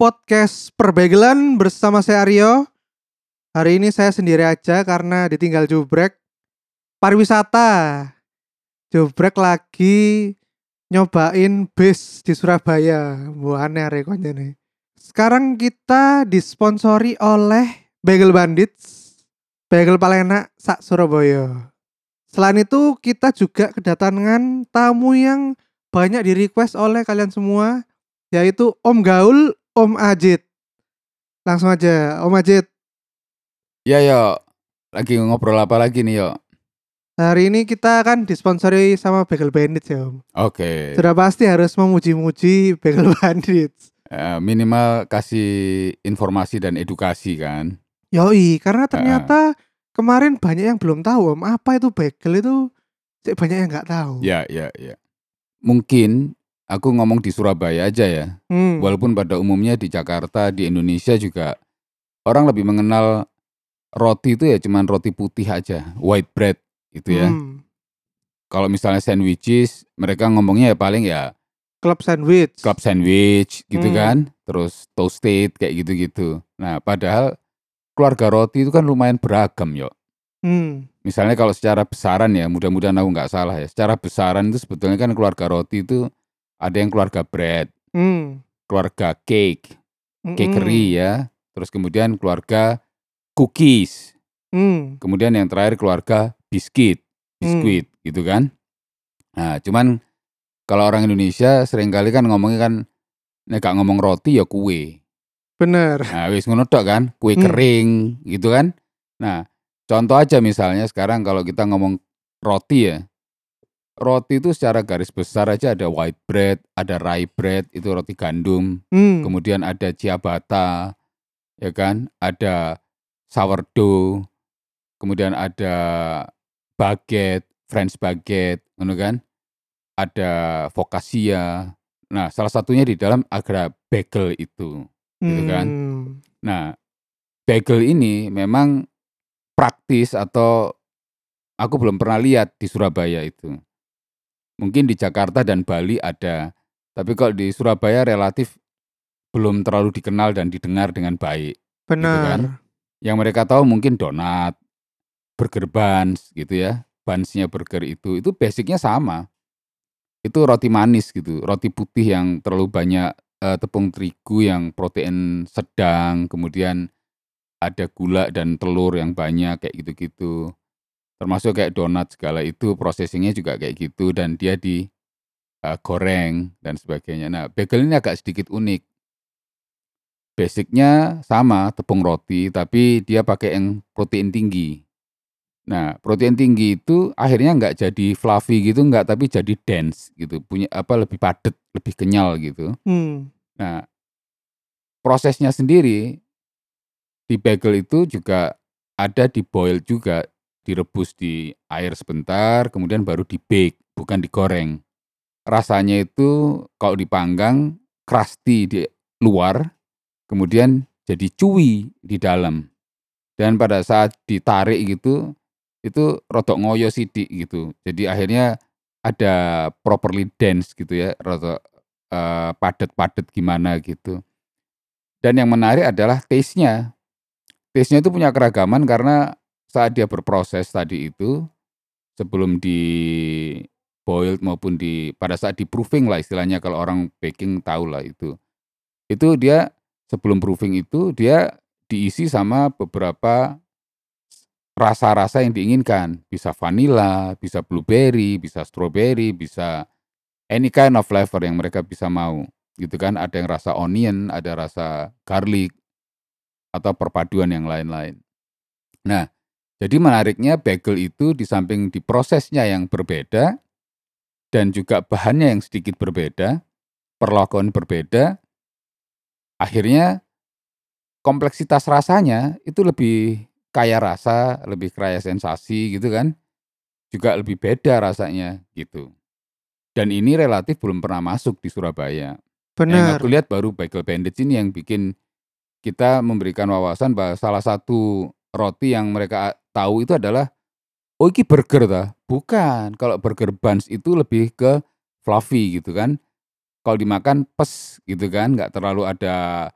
Podcast Perbegelan bersama saya Aryo. Hari ini saya sendiri aja karena ditinggal Jubrek pariwisata. Jubrek lagi nyobain bis di Surabaya. Aneh rekonya nih. Sekarang kita disponsori oleh Bagel Bandits. Bagel paling enak sak Surabaya. Selain itu kita juga kedatangan tamu yang banyak di request oleh kalian semua yaitu Om Gaul, Om Ajit. Langsung aja, Om Ajit. Ya yo, lagi ngobrol apa lagi nih yo? Hari ini kita kan disponsori sama Bagel Bandits ya Om. Oke, Sudah pasti harus memuji-muji Bagel Bandits. Eh, minimal kasih informasi dan edukasi kan. Yoi, karena ternyata kemarin banyak yang belum tahu Om, apa itu bagel itu banyak yang nggak tahu. Ya ya ya. Mungkin aku ngomong di Surabaya aja ya. Hmm, Walaupun pada umumnya di Jakarta, di Indonesia juga orang lebih mengenal roti itu ya cuman roti putih aja, white bread gitu ya. hmm. Kalau misalnya sandwiches, mereka ngomongnya ya paling ya Club sandwich. club sandwich gitu Hmm. kan, terus toasted kayak gitu-gitu. Nah, padahal keluarga roti itu kan lumayan beragam yo. Hmm, Misalnya kalau secara besaran ya, mudah-mudahan aku nggak salah ya. Secara besaran itu sebetulnya kan keluarga roti itu ada yang keluarga bread, hmm. keluarga cake, Mm-mm. cakery ya. Terus kemudian keluarga cookies. Hmm, Kemudian yang terakhir keluarga biskuit, biskuit gitu kan. Nah, cuman kalau orang Indonesia sering kali kan ngomongnya kan nek gak ngomong roti ya kue. bener. Nah, wis ngono tok kan, kue Hmm. kering gitu kan. Nah, contoh aja misalnya sekarang kalau kita ngomong roti ya. Roti itu secara garis besar aja ada white bread, ada rye bread, itu roti gandum. Hmm, Kemudian ada ciabatta, ya kan? Ada sourdough. Kemudian ada baguette, French baguette, ngono kan? Ada focaccia. Nah, salah satunya di dalam agra bagel itu. gitu kan. hmm. Nah, bagel ini memang praktis atau aku belum pernah lihat di Surabaya itu. Mungkin di Jakarta dan Bali ada, tapi kalau di Surabaya relatif belum terlalu dikenal dan didengar dengan baik. Benar. kan? Yang mereka tahu mungkin donat, burger buns gitu ya. Bunsnya burger itu, itu basicnya sama. Itu roti manis gitu, roti putih yang terlalu banyak eh, tepung terigu yang protein sedang, kemudian ada gula dan telur yang banyak kayak gitu-gitu. Termasuk kayak donat segala itu prosesinya juga kayak gitu dan dia di eh, goreng dan sebagainya. Nah, bagel ini agak sedikit unik. Basicnya sama tepung roti, tapi dia pakai yang protein tinggi. Nah, protein tinggi itu akhirnya nggak jadi fluffy gitu, nggak, tapi jadi dense gitu, punya apa lebih padat, lebih kenyal gitu. Hmm. Nah, prosesnya sendiri di bagel itu juga ada di boil juga, direbus di air sebentar, kemudian baru di bake, bukan digoreng. Rasanya itu kalau dipanggang crusty di luar, kemudian jadi chewy di dalam. Dan pada saat ditarik gitu, itu rodok ngoyo sidik gitu. Jadi akhirnya ada properly dense gitu ya, rodok eh, padat-padat gimana gitu. Dan yang menarik adalah taste-nya. Taste-nya itu punya keragaman karena saat dia berproses tadi itu sebelum di boiled maupun di pada saat di proofing lah istilahnya kalau orang baking tahu lah itu. Itu dia sebelum proofing itu dia diisi sama beberapa rasa-rasa yang diinginkan. Bisa vanilla, bisa blueberry, bisa strawberry, bisa any kind of flavor yang mereka bisa mau. Gitu kan, ada yang rasa onion, ada rasa garlic, atau perpaduan yang lain-lain. Nah, jadi menariknya bagel itu di samping di prosesnya yang berbeda dan juga bahannya yang sedikit berbeda, perlakuan berbeda, akhirnya kompleksitas rasanya itu lebih kaya rasa, lebih kaya sensasi gitu kan. Juga lebih beda rasanya gitu. Dan ini relatif belum pernah masuk di Surabaya. Yang Benar. aku lihat baru Bagel Bandits ini yang bikin kita memberikan wawasan bahwa salah satu roti yang mereka tahu itu adalah oh ini burger ta? Bukan. Kalau burger buns itu lebih ke fluffy gitu kan. kalau dimakan pes gitu kan, nggak terlalu ada,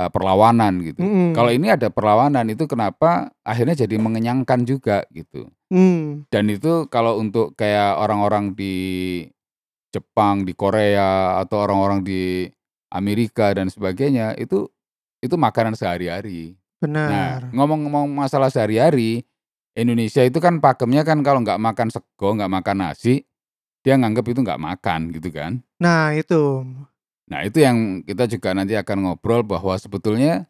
eee, perlawanan gitu. Mhm. Kalau ini ada perlawanan itu kenapa akhirnya jadi mengenyangkan juga gitu. Mmm. Dan itu kalau untuk kayak orang-orang di Jepang, di Korea, atau orang-orang di Amerika dan sebagainya, itu itu makanan sehari-hari. Nah, Benar. ngomong-ngomong masalah sehari-hari, Indonesia itu kan pakemnya kan kalau nggak makan sego, nggak makan nasi, dia nganggep itu nggak makan gitu kan. Nah itu. Nah itu yang kita juga nanti akan ngobrol bahwa sebetulnya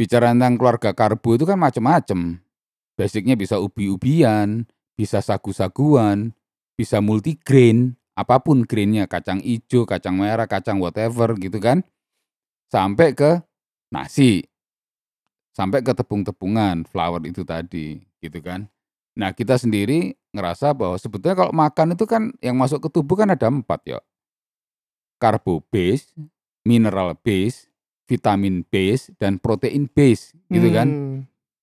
bicara tentang keluarga karbo itu kan macem-macem. Basic-nya bisa ubi-ubian, bisa sagu-saguan, bisa multigrain, apa pun grain-nya, kacang ijo, kacang merah, kacang whatever gitu kan. Sampai ke nasi, sampai ke tepung-tepungan, flour itu tadi gitu kan. Nah kita sendiri ngerasa bahwa sebetulnya kalau makan itu kan yang masuk ke tubuh kan ada 4 ya. Karbo base, mineral base, vitamin base, dan protein base gitu kan. Mmm.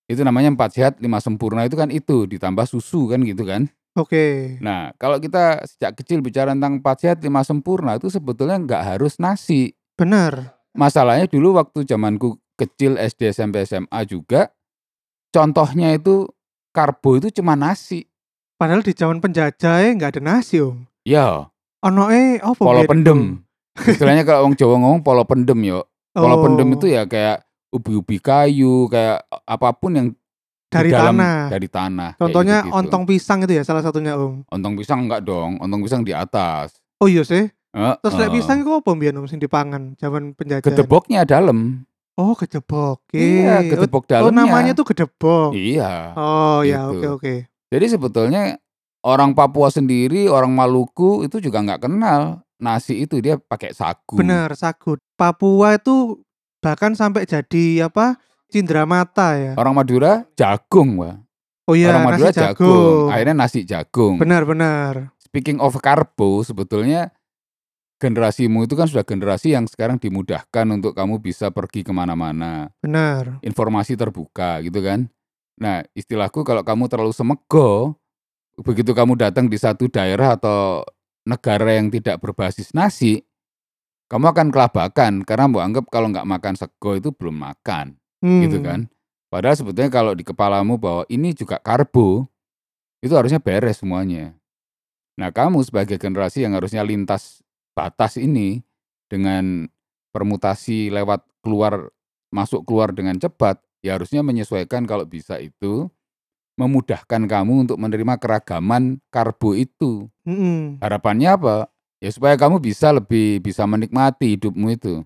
Itu namanya 4 sehat 5 sempurna itu kan itu, ditambah susu kan gitu kan. Oke. Nah kalau kita sejak kecil bicara tentang 4 sehat 5 sempurna itu sebetulnya nggak harus nasi. Benar. Masalahnya dulu waktu zamanku kecil SD, SMP, SMA juga, contohnya itu karbo itu cuma nasi. Padahal di zaman penjajah e nggak ada nasi, Om. Ya, Onoke opo polo biyen iku? pendem. Istilahnya kalau wong Jawa ngomong polo pendem yo. Polo pendem Oh. itu ya kayak ubi-ubi kayu, kayak apa pun yang Dari dalam tanah. dari tanah, Contohnya gitu-gitu. ontong pisang itu ya salah satunya, Om? Ontong pisang enggak dong, ontong pisang di atas. Oh iya sih? Terus lek Heeh. pisang iku opo mbiyen, Om, sing dipangan zaman penjajahan? Gedeboknya dalem. Oh, gedebok. Iya, gedebok Oh, dalemnya. namanya tuh gedebok. Iya. Oh ya, gitu. oke oke. Jadi sebetulnya orang Papua sendiri, orang Maluku itu juga nggak kenal nasi itu, dia pakai sagu. Bener, sagu. Papua itu bahkan sampai jadi apa? Cindramata ya. Orang Madura jagung, Pak. Oh iya, orang Madura nasi jagung. Akhirnya nasi jagung. Benar benar. Speaking of karbo, sebetulnya generasimu itu kan sudah generasi yang sekarang dimudahkan untuk kamu bisa pergi ke mana-mana. Benar. Informasi terbuka gitu kan. Nah istilahku kalau kamu terlalu semego, begitu kamu datang di satu daerah atau negara yang tidak berbasis nasi, kamu akan kelabakan karena mau anggap kalau nggak makan sego itu belum makan gitu Hmm. kan. Padahal sebetulnya kalau di kepalamu bahwa ini juga karbo, itu harusnya beres semuanya. Nah kamu sebagai generasi yang harusnya lintas batas ini dengan permutasi lewat keluar masuk keluar dengan cepat, ya harusnya menyesuaikan kalau bisa itu memudahkan kamu untuk menerima keragaman karbo itu. Mm-mm. Harapannya apa? Ya supaya kamu bisa lebih bisa menikmati hidupmu itu.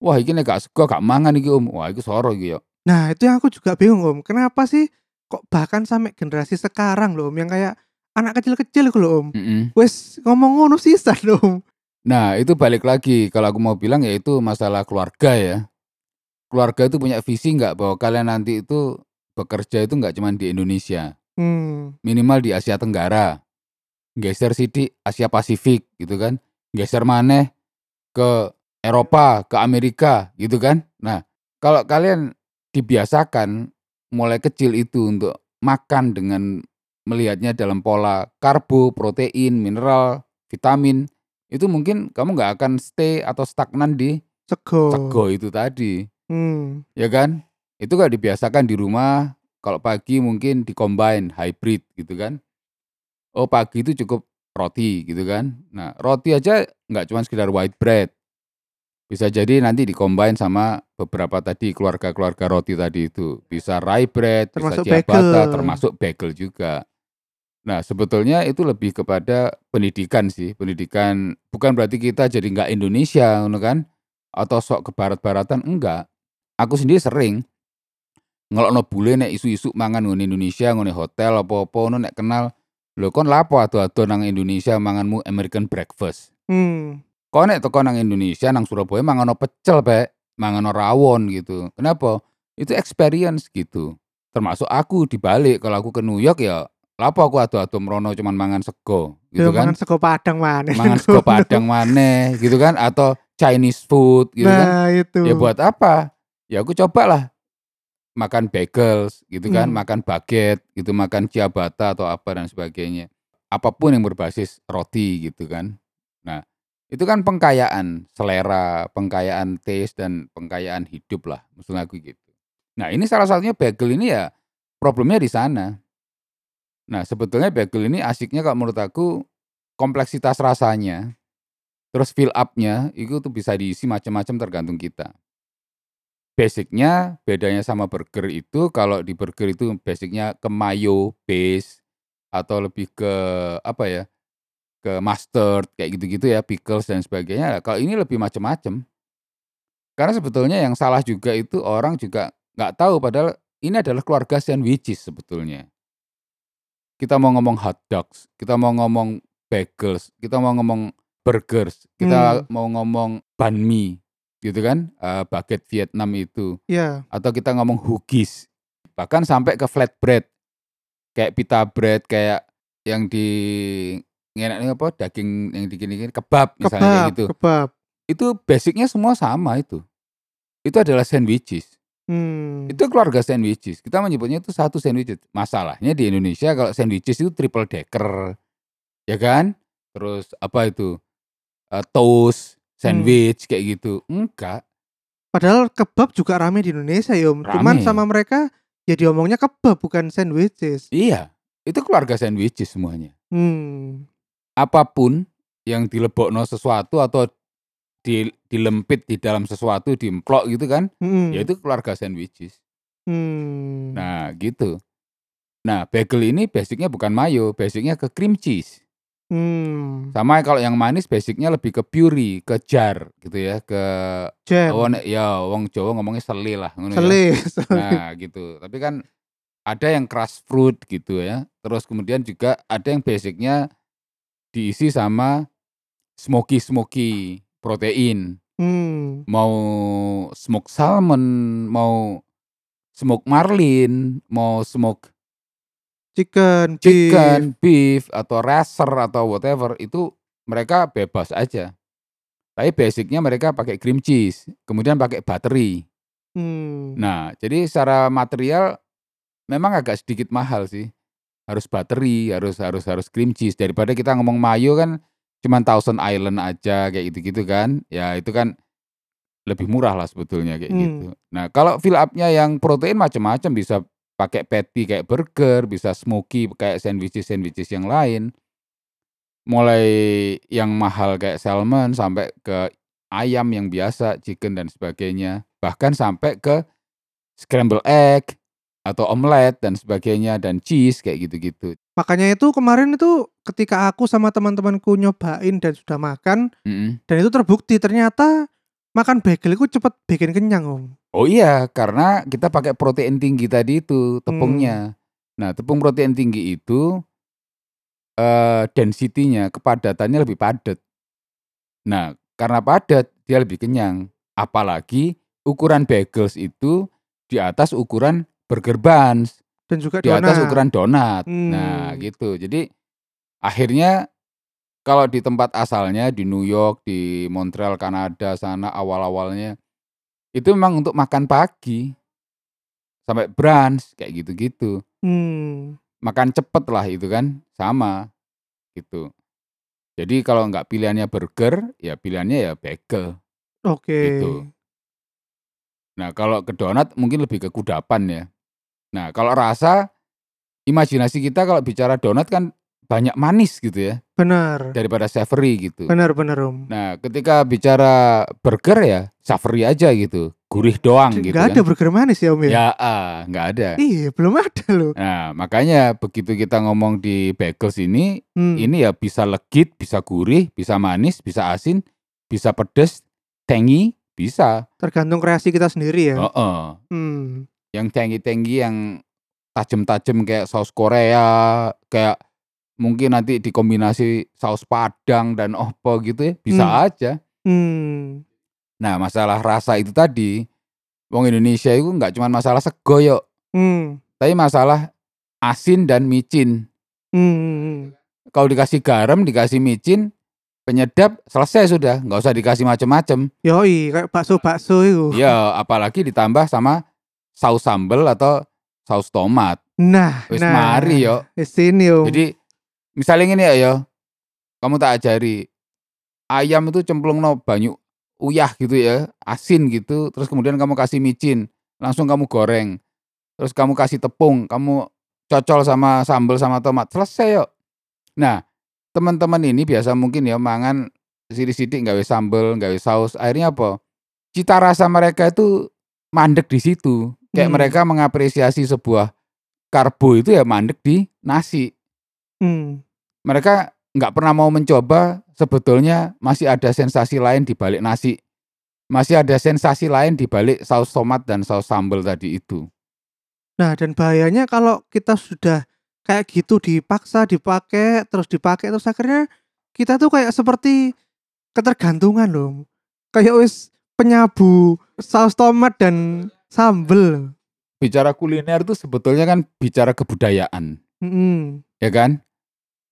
Wah, nek gak sego gak mangan iki, Om. Wah, iku soro iki ya. Nah, itu yang aku juga bingung, Om. Kenapa sih kok bahkan sampai generasi sekarang loh, Om, yang kayak anak kecil-kecil itu loh, Om. Mm-mm. Wes ngomong ngono sisan, Om. Nah, itu balik lagi kalau aku mau bilang yaitu masalah keluarga ya. Keluarga itu punya visi nggak bahwa kalian nanti itu bekerja itu nggak cuma di Indonesia, Hmm. minimal di Asia Tenggara. Geser sidik Asia Pasifik gitu kan. Geser maneh ke Eropa, ke Amerika gitu kan. Nah, kalau kalian dibiasakan mulai kecil itu untuk makan dengan melihatnya dalam pola karbo, protein, mineral, vitamin, itu mungkin kamu nggak akan stay atau stagnan di Sego. sego itu tadi, Hmm. ya kan? Itu kalau dibiasakan di rumah, kalau pagi mungkin di-combine, hybrid gitu kan. Oh pagi itu cukup roti gitu kan. Nah roti aja nggak cuma sekedar white bread. Bisa jadi nanti di-combine sama beberapa tadi keluarga-keluarga roti tadi itu. Bisa rye bread, Termasuk bisa ciabatta, bagel. termasuk bagel juga. Nah sebetulnya itu lebih kepada pendidikan sih, pendidikan bukan berarti kita jadi nggak Indonesia kan, atau sok ke barat-baratan, enggak. Aku sendiri sering ngelokno bule nek isu-isu mangan ngene Indonesia, ngene hotel apa-apa ngono nek kenal, lho kon lapo ado-ado nang Indonesia manganmu American breakfast. Hmm. Kok nek teko nang Indonesia nang Surabaya mangan pecel, Pek, mangan rawon gitu. Kenapa? Itu experience gitu. Termasuk aku dibalik kalau aku ke New York ya lapo aku ado-ado merono cuman mangan sego gitu Ya, kan. mangan sego padang maneh. Mangan sego padang maneh gitu kan atau Chinese food gitu kan. Nah, itu. Ya buat apa? Ya aku cobalah makan bagels gitu kan, Hmm. makan baguette gitu, makan ciabatta atau apa dan sebagainya. Apa pun yang berbasis roti gitu kan. Nah, Itu kan pengkayaan selera, pengkayaan taste dan pengkayaan hidup lah, maksud aku gitu. Nah, ini salah satunya bagel ini ya problemnya di sana. Nah, sebetulnya bagel ini asiknya kalau menurut aku kompleksitas rasanya, terus fill up-nya itu tuh bisa diisi macam-macam tergantung kita. Basicnya bedanya sama burger itu kalau di burger itu basicnya ke mayo base atau lebih ke apa ya, ke mustard kayak gitu-gitu ya, pickles dan sebagainya. Kalau ini lebih macam-macam. Karena sebetulnya yang salah juga itu orang juga nggak tahu padahal ini adalah keluarga sandwiches sebetulnya. Kita mau ngomong hot dogs, kita mau ngomong bagels, kita mau ngomong burgers, kita Hmm. mau ngomong banh mi gitu kan, eee, baguette Vietnam itu, Iya. atau kita ngomong huggies, bahkan sampai ke flatbread, kayak pita bread, kayak yang di ngeneknya apa, daging yang digini-gini, kebab misalnya kayak Kebab gitu. kebab. Itu basic-nya semua sama itu. Itu adalah sandwiches. Hmm. Itu keluarga sandwiches, kita menyebutnya itu satu sandwiches. Masalahnya di Indonesia kalau sandwiches itu triple decker, ya kan? Terus apa itu, eee, toast, Hmm. sandwich kayak gitu, enggak. Padahal kebab juga rame di Indonesia ya, Om. Cuman Rame. sama mereka ya diomongnya kebab bukan sandwiches. Iya, itu keluarga sandwiches semuanya. Hmm. Apa pun yang dilebokno sesuatu atau di dilempit di dalam sesuatu, diemplok gitu kan, Mhm. ya itu keluarga sandwiches. Hmm. Nah, gitu. Nah, bagel ini basic-nya bukan mayo, basic-nya ke cream cheese. Hmm. Sama kalau yang manis basic-nya lebih ke puree, ke jar gitu ya, ke oh ya wong Jawa ngomongnya sele lah ngono ya. Nah, gitu. Tapi kan ada yang crush fruit gitu ya. Terus kemudian juga ada yang basic-nya diisi sama smoky-smoky protein. Hmm. Mau smoke salmon, mau smoke marlin, mau smoke Chicken, beef. chicken, beef, atau racer atau whatever itu mereka bebas aja. Tapi basic-nya mereka pakai cream cheese, kemudian pakai buttery. Hmm. Nah, jadi secara material memang agak sedikit mahal sih. Harus buttery, harus harus harus cream cheese daripada kita ngomong mayo kan cuman Thousand Island aja kayak gitu-gitu kan. Ya itu kan lebih murah lah sebetulnya kayak Hmm. gitu. Nah, kalau fill up-nya yang protein macam-macam bisa pakai patty kayak burger, bisa smoky kayak sandwiches-sandwiches yang lain. Mulai yang mahal kayak salmon sampai ke ayam yang biasa, chicken dan sebagainya. Bahkan sampai ke scramble egg atau omelet dan sebagainya dan cheese kayak gitu-gitu. Makanya itu kemarin itu ketika aku sama teman-temanku nyobain dan sudah makan Mhm. dan itu terbukti ternyata makan bagel itu cepet bikin kenyang, Om. Oh iya, karena kita pakai protein tinggi tadi itu tepungnya. Nah, tepung protein tinggi itu eee, density-nya, kepadatannya lebih padat. Nah, karena padat dia lebih kenyang. Apalagi ukuran bagels itu di atas ukuran burger buns, Dan juga di atas donat. ukuran donat. Nah, Hmm. gitu. Jadi akhirnya kalau di tempat asalnya di New York, di Montreal, Kanada sana awal-awalnya itu memang untuk makan pagi. Sampai brunch kayak gitu-gitu. Hmm. Makan cepet lah itu kan, sama gitu. Jadi kalau nggak pilihannya burger, ya pilihannya ya bagel. Oke. Gitu. Nah, kalau ke donat mungkin lebih ke kudapan ya. Nah, kalau rasa imajinasi kita kalau bicara donat kan banyak manis gitu ya Benar. daripada savory gitu. Benar benar, Om. Nah, ketika bicara burger ya savory aja gitu, gurih doang gitu Enggak ada kan. burger manis ya, Om ya? Ya, ah, nggak ada. Iya, belum ada loh. Nah, makanya begitu kita ngomong di bagels ini, Hmm. ini ya bisa legit, bisa gurih, bisa manis, bisa asin, bisa pedes, tangy, bisa. Tergantung kreasi kita sendiri ya. Heeh. Hmm. Yang tangy-tangy yang tajem-tajem kayak saus Korea, kayak mungkin nanti dikombinasi saus Padang dan opo gitu ya, bisa Hmm. aja. Hmm. Nah, masalah rasa itu tadi, wong Indonesia itu nggak cuma masalah sego yo, Hmm. tapi masalah asin dan micin. Hmm. Kalau dikasih garam, dikasih micin, penyedap, selesai sudah, nggak usah dikasih macem-macem. Yoi, kayak bakso-bakso itu. Ya, apalagi ditambah sama saus sambel atau saus tomat. Nah, Wis nah. mari yo. Wis sini, Om. Jadi misalnya gini ya yo, kamu tak ajari ayam itu cemplungno banyu uyah gitu ya, asin gitu, terus kemudian kamu kasih micin, langsung kamu goreng. Terus kamu kasih tepung, kamu cocol sama sambal sama tomat, selesai yuk. Nah, teman-teman ini biasa mungkin ya mangan sidik-sidik nggawe sambel, nggawe saus, akhirnya apa? Cita rasa mereka itu mandek di situ. Kayak Hmm. mereka mengapresiasi sebuah karbo itu ya mandek di nasi. Hmm. Mereka nggak pernah mau mencoba sebetulnya masih ada sensasi lain di balik nasi. Masih ada sensasi lain di balik saus tomat dan saus sambal tadi itu. Nah, dan bahayanya kalau kita sudah kayak gitu dipaksa dipakai, terus dipakai terus akhirnya kita tuh kayak seperti ketergantungan loh. Kayak wis penyabu saus tomat dan sambel. Bicara kuliner itu sebetulnya kan bicara kebudayaan. Mm-mm. ya kan?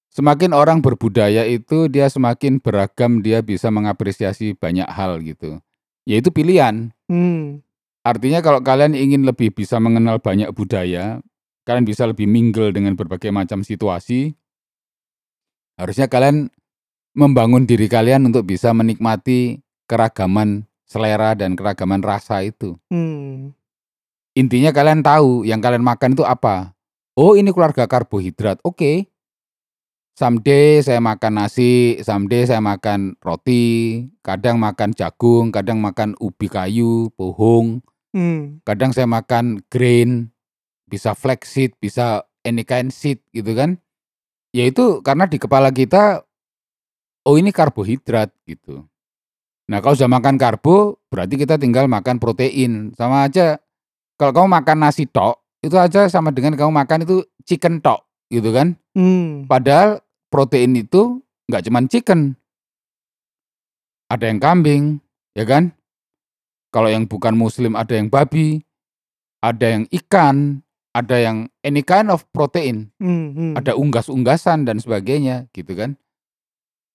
Semakin orang berbudaya itu dia semakin beragam, dia bisa mengapresiasi banyak hal gitu. Yaitu pilihan. Hmm. Artinya kalau kalian ingin lebih bisa mengenal banyak budaya, kalian bisa lebih mingle dengan berbagai macam situasi. Harusnya kalian membangun diri kalian untuk bisa menikmati keragaman selera dan keragaman rasa itu. Hmm. Intinya kalian tahu yang kalian makan itu apa. Oh ini keluarga karbohidrat, oke. Someday saya makan nasi, someday saya makan roti, kadang makan jagung, kadang makan ubi kayu, pohong, Hmm. kadang saya makan grain, bisa flaxseed, bisa any kind seed gitu kan. Ya itu karena di kepala kita, oh ini karbohidrat gitu. Nah kalau sudah makan karbo, berarti kita tinggal makan protein. Sama aja kalau kamu makan nasi tok, itu aja sama dengan kamu makan itu chicken tok gitu kan. Hmm. Padahal protein itu nggak cuman chicken. Ada yang kambing, ya kan? Kalau yang bukan muslim ada yang babi, ada yang ikan, ada yang any kind of protein, Hmm. hmm. ada unggas-unggasan dan sebagainya gitu kan.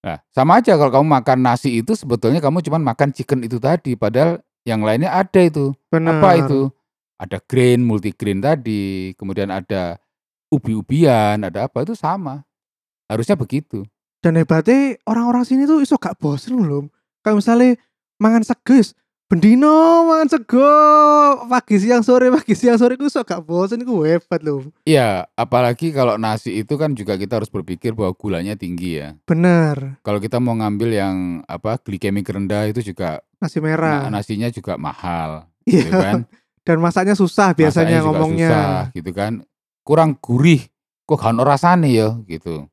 Nah, sama aja kalau kamu makan nasi itu sebetulnya kamu cuma makan chicken itu tadi, padahal yang lainnya ada itu. Benar. Apa itu? Ada grain, multigrain tadi, kemudian ada ubi-ubian, ada apa itu sama. Harusnya begitu. Dan hebatnya orang-orang sini tuh iso gak bosen loh. Kayak misalnya mangan seges, bendino mangan sego pagi siang sore pagi siang sore ku iso gak bosen iku hebat loh. Iya, apalagi kalau nasi itu kan juga kita harus berpikir bahwa gulanya tinggi ya. Bener. Kalau kita mau ngambil yang apa glikemik rendah itu juga Nasi na- merah. nasinya juga mahal, gitu Iya. kan? Dan masaknya susah biasanya Masaknya juga ngomongnya. susah, gitu kan? Kurang gurih, kok gak rasane ya, gitu.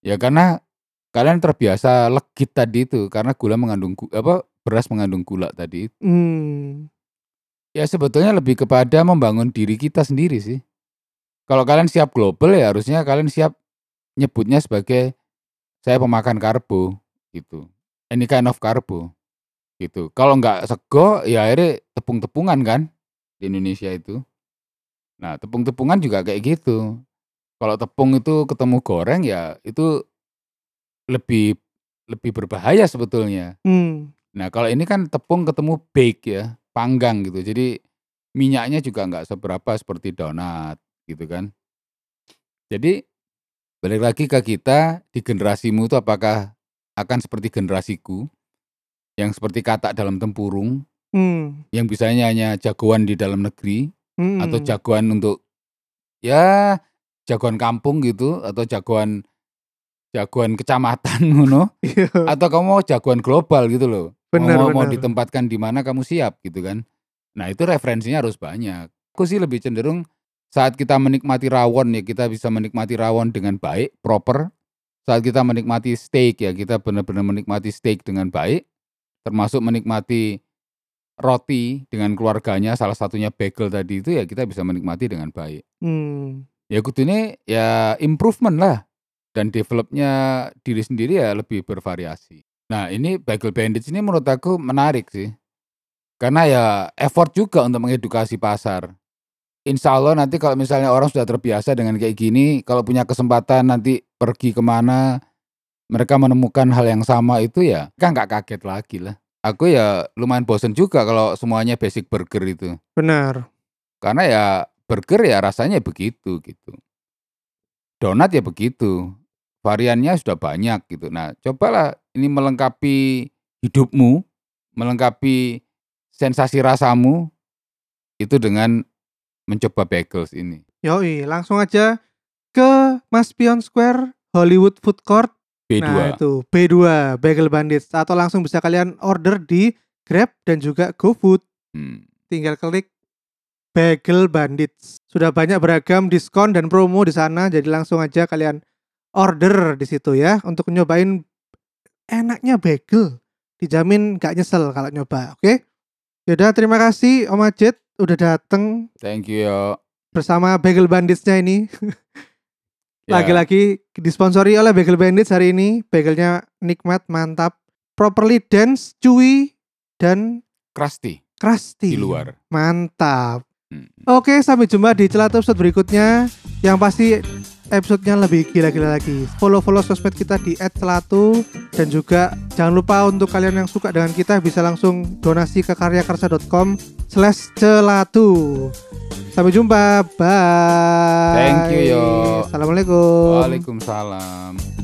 Ya karena kalian terbiasa legit tadi itu karena gula mengandung apa beras mengandung gula tadi. Hmm. Ya sebetulnya lebih kepada membangun diri kita sendiri sih. Kalau kalian siap global ya harusnya kalian siap nyebutnya sebagai saya pemakan karbo gitu. Any kind of karbo gitu. Kalau nggak sego ya akhirnya tepung-tepungan kan di Indonesia itu. Nah tepung-tepungan juga kayak gitu. Kalau tepung itu ketemu goreng ya itu lebih lebih berbahaya sebetulnya. Hmm. Nah kalau ini kan tepung ketemu bake ya, panggang gitu. Jadi minyaknya juga nggak seberapa seperti donat gitu kan. Jadi balik lagi ke kita di generasimu itu apakah akan seperti generasiku yang seperti katak dalam tempurung Hmm. yang bisanya hanya jagoan di dalam negeri Hmm. atau jagoan untuk ya jagoan kampung gitu atau jagoan jagoan kecamatan ngono Iya. atau kamu mau jagoan global gitu loh. Bener, mau, mau ditempatkan di mana kamu siap gitu kan. Nah, itu referensinya harus banyak. Aku sih lebih cenderung saat kita menikmati rawon ya kita bisa menikmati rawon dengan baik, proper. Saat kita menikmati steak ya kita benar-benar menikmati steak dengan baik, termasuk menikmati roti dengan keluarganya salah satunya bagel tadi itu ya kita bisa menikmati dengan baik. Hmm. Ya kudune ya improvement lah dan developnya diri sendiri ya lebih bervariasi. Nah ini Bagel Bandits ini menurut aku menarik sih. Karena ya effort juga untuk mengedukasi pasar. Insya Allah nanti kalau misalnya orang sudah terbiasa dengan kayak gini, kalau punya kesempatan nanti pergi ke mana, mereka menemukan hal yang sama itu ya, kan nggak kaget lagi lah. Aku ya lumayan bosen juga kalau semuanya basic burger itu. Benar. Karena ya burger ya rasanya begitu gitu. Donat ya begitu. Variannya sudah banyak gitu. Nah, cobalah ini melengkapi hidupmu, melengkapi sensasi rasamu itu dengan mencoba bagels ini. Yoi, langsung aja ke Mas Pion Square Hollywood Food Court. B2. Nah, itu B2 Bagel Bandits atau langsung bisa kalian order di Grab dan juga GoFood. Hmm. Tinggal klik Bagel Bandits. Sudah banyak beragam diskon dan promo di sana, jadi langsung aja kalian order di situ ya untuk nyobain enaknya bagel. Dijamin gak nyesel kalau nyoba, oke? Yaudah, terima kasih Om Ajit udah dateng Thank you yo. bersama Bagel Banditsnya ini. Ya. Lagi-lagi disponsori oleh Bagel Bandits hari ini. Bagelnya nikmat, mantap, properly dense, chewy, dan Krusty crusty. di luar. Mantap. Hmm. Oke, sampai jumpa di celatu episode berikutnya. Yang pasti episodenya lebih gila-gila lagi. Follow-follow sosmed kita di @celatu dan juga jangan lupa untuk kalian yang suka dengan kita bisa langsung donasi ke karyakarsa.com slash celatu. Sampai jumpa. Bye. Thank you, yo. Assalamualaikum. Waalaikumsalam.